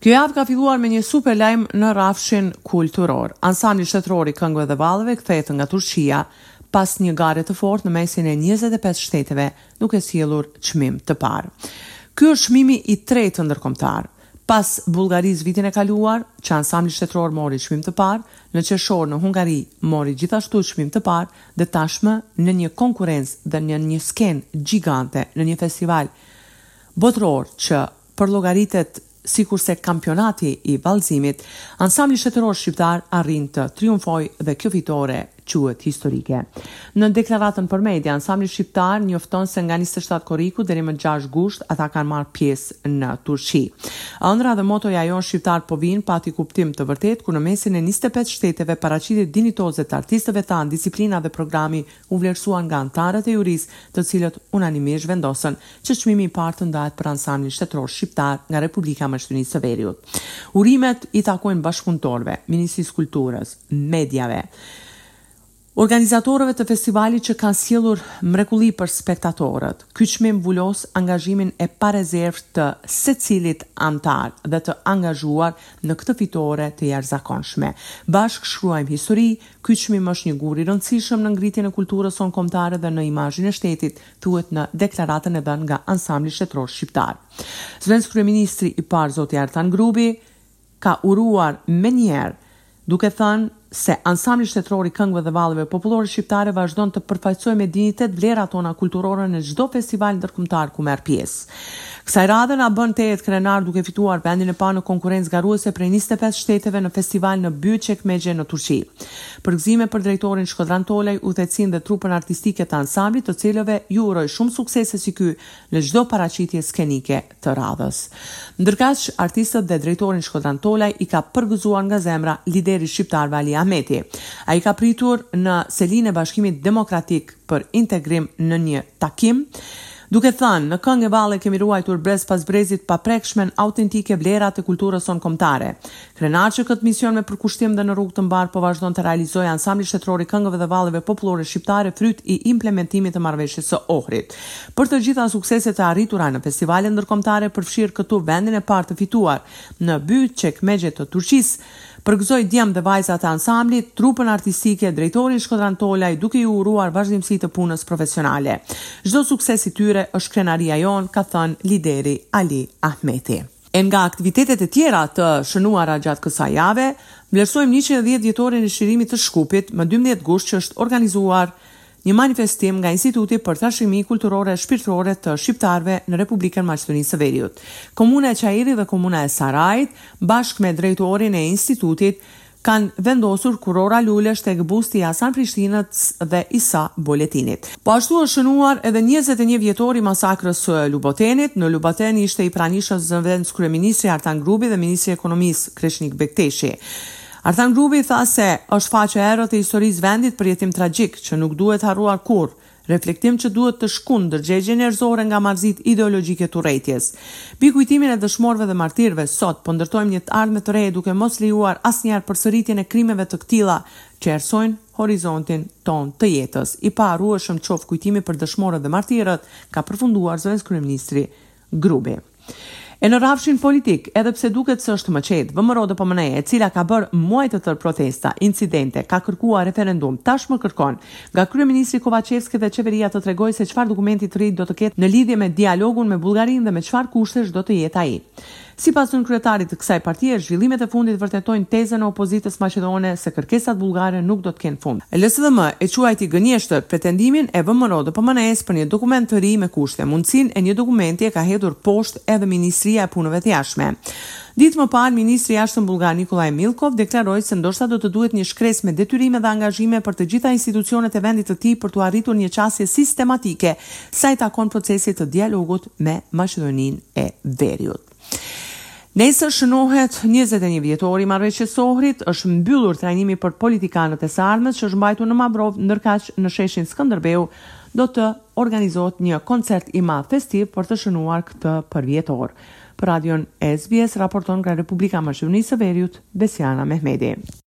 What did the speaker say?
Kjo javë ka filluar me një super lajm në rrafshin kulturor. Ansambli shtetëror i këngëve dhe valleve kthehet nga Turqia pas një gare të fortë në mesin e 25 shteteve, duke sjellur çmim të parë. Ky është çmimi i tretë ndërkombëtar. Pas Bullgarisë vitin e kaluar, që ansambli shtetëror mori çmim të parë, në qershor në Hungari mori gjithashtu çmim të parë dhe tashmë në një konkurrencë dhe në një skenë gjigante në një festival botëror që përllogaritet sikurse kampionati i vallëzimit, ansambli shtetëror shqiptar arrin të triumfojë dhe kjo fitore quhet historike. Në deklaratën për media, Ansambli Shqiptar njofton se nga njëzet e shtatë korriku deri më gjashtë gusht ata kanë marrë pjesë në Turqi. Ëndrra dhe motoja jonë Shqiptarë po vijnë pati kuptim të vërtetë kur në mesin e njëzet e pesë shteteve paraqitjet dinjitoze të artistëve tanë disiplina dhe programi u vlerësuan nga anëtarët e jurisë të cilët unanimisht vendosën që çmimi i parë të ndahet për Ansamblin Shtetëror Shqiptar nga Republika e Maqedonisë së Veriut. Urimet i takojnë bashkëpunëtorëve, Ministrisë Kulturës, mediave, organizatorëve të festivalit që kanë sjellur mrekulli për spektatorët. Ky çmim vulos angazhimin e parezervtë të secilit anëtar dhe të angazhuar në këtë fitore të jashtëzakonshme. Bashkë shkruajmë histori, ky çmim është një gur i rëndësishëm në ngritjen e kulturës sonë kombëtare dhe në imazhin e shtetit, thuhet në deklaratën e dhënë nga Ansambli Shtetëror Shqiptar. Zëvendëskryeministri i parë zoti Artan Grubi, ka uruar menjëherë, duke thënë se Ansambli Shtetëror i Këngëve dhe Valleve Popullore Shqiptare vazhdon të përfaqësojë me dinjitet vlerat tona kulturore në çdo festival ndërkombëtar ku merr pjesë. Kësaj radhe na bën tejet krenarë duke fituar vendin e parë në konkurrencë garuese prej njëzet e pesë shteteve në festival në Büyükçekmece në Turqi. Përgëzime për drejtorin Shkodran Tolaj, udhëheqësinë dhe trupën artistike të Ansamblit, të cilëve iu uroj shumë suksese si ky në çdo paraqitje skenike, të radhës. Ndërkaq, artistët dhe drejtorin Shkodran Tolaj i ka përgëzuar nga zemra lideri i shqiptarëve Ali Ahmeti. Ai i ka pritur në selinë e Bashkimit Demokratik për Integrim në një takim, duke thënë, Në këngë e valle kemi ruajtur brez pas brezit paprekshmen autentike vlerat e kulturës sonë kombëtare. Krenar që këtë mision me përkushtim dhe në rrugë të mbarë po vazhdon të realizojë Ansambli Shtetëror i Këngëve dhe Valleve Popullore Shqiptare fryt i implementimit të Marrëveshjes së Ohrit. Për të gjitha sukseset e arritura në festivalet ndërkombëtare përfshirë këtu vendin e parë të fituar në Byjykçekmexhe të Turqisë përgëzoj djemtë dhe vajzat e ansamblit, trupën artistike, drejtorin Shkodran Tolaj duke iu uruar vazhdimësi të punës profesionale. Çdo sukses i tyre është krenaria jonë, ka thënë lideri Ali Ahmeti. E nga aktivitetet e tjera të shënuara gjatë kësaj jave, vlerësojmë njëqind e dhjetë vjetorin e çlirimit të Shkupit, më dymbëdhjetë gusht që është organizuar një manifestim nga Instituti për Trashëgimi Kulturore Shpirtërore të Shqiptarëve në Republikën Maqedonisë së Veriut. Komuna e Çairit dhe Komuna e Sarajit, bashkë me drejtorin e Institutit, kanë vendosur kurora lulesh tek busti i Hasan Prishtinës dhe Isa Boletinit. Po ashtu është shënuar edhe njëzet e një vjetori i masakrës së Lubotenit, në Luboten ishte i pranishëm zëvendëskryeministri Artan Grubi dhe ministri i Ekonomisë, Kreshnik Bekteshi. Artan Grubi tha se është faqe e errët e historisë vendit, përjetim tragjik, që nuk duhet harruar kurrë, reflektim që duhet të shkund ndërgjegje njerëzore nga marrëzitë ideologjike të urrejtjes. Mbi kujtimin e dëshmorëve dhe martirëve, sot, po ndërtojmë një të ardhme të re duke mos lejuar asnjëherë përsëritjen e krimeve të këtilla që errësojnë horizontin tonë të jetës. I paharrueshëm qoftë kujtimi për dëshmorët dhe martirët, ka përfunduar zëvendëskryeministri. Grubi. E në rrafshin politik, edhe pse duket se është më qetë, VMRO-DPMNE, e cila ka bërë muaj të tërë protesta, incidente, ka kërkuar referendum, tashmë kërkon nga kryeministri Kovaçevski dhe qeveria të tregojë se çfarë dokumenti të ri do të ketë në lidhje me dialogun me Bullgarinë dhe me çfarë kushtesh do të jetë ai. Sipas nënkryetarit të kësaj partie, zhvillimet e fundit vërtetojnë tezën e opozitës maqedone se kërkesat bullgare nuk do të kenë fund. LSDM e quajti gënjeshtër pretendimin e VMRO-DPMNE-së për një dokument të ri me kushte. Mundësinë e një dokumenti e ka hedhur poshtë edhe Ministria e Punëve të Jashtme. Ditë më parë, ministri i Jashtëm bullgar Nikolaj Milkov deklaroi se ndoshta do të duhet një shkresë me detyrime dhe angazhime për të gjitha institucionet e vendit të tij për t'u arritur një qasje sistematike sa i takon procesit të dialogut me Maqedoninë e Veriut. Nesër shënohet njëzet e një vjetori i marrëveshjes së Ohrit, është mbyllur trajnimi për politikanët e së ardhmes që është mbajtur në Mavrovë, ndërkaq në sheshin Skënderbeu do të organizohet një koncert i madh festiv për të shënuar këtë përvjetor. Për radion SBS raporton nga Republika e Maqedonisë së Veriut, Besiana Mehmedi.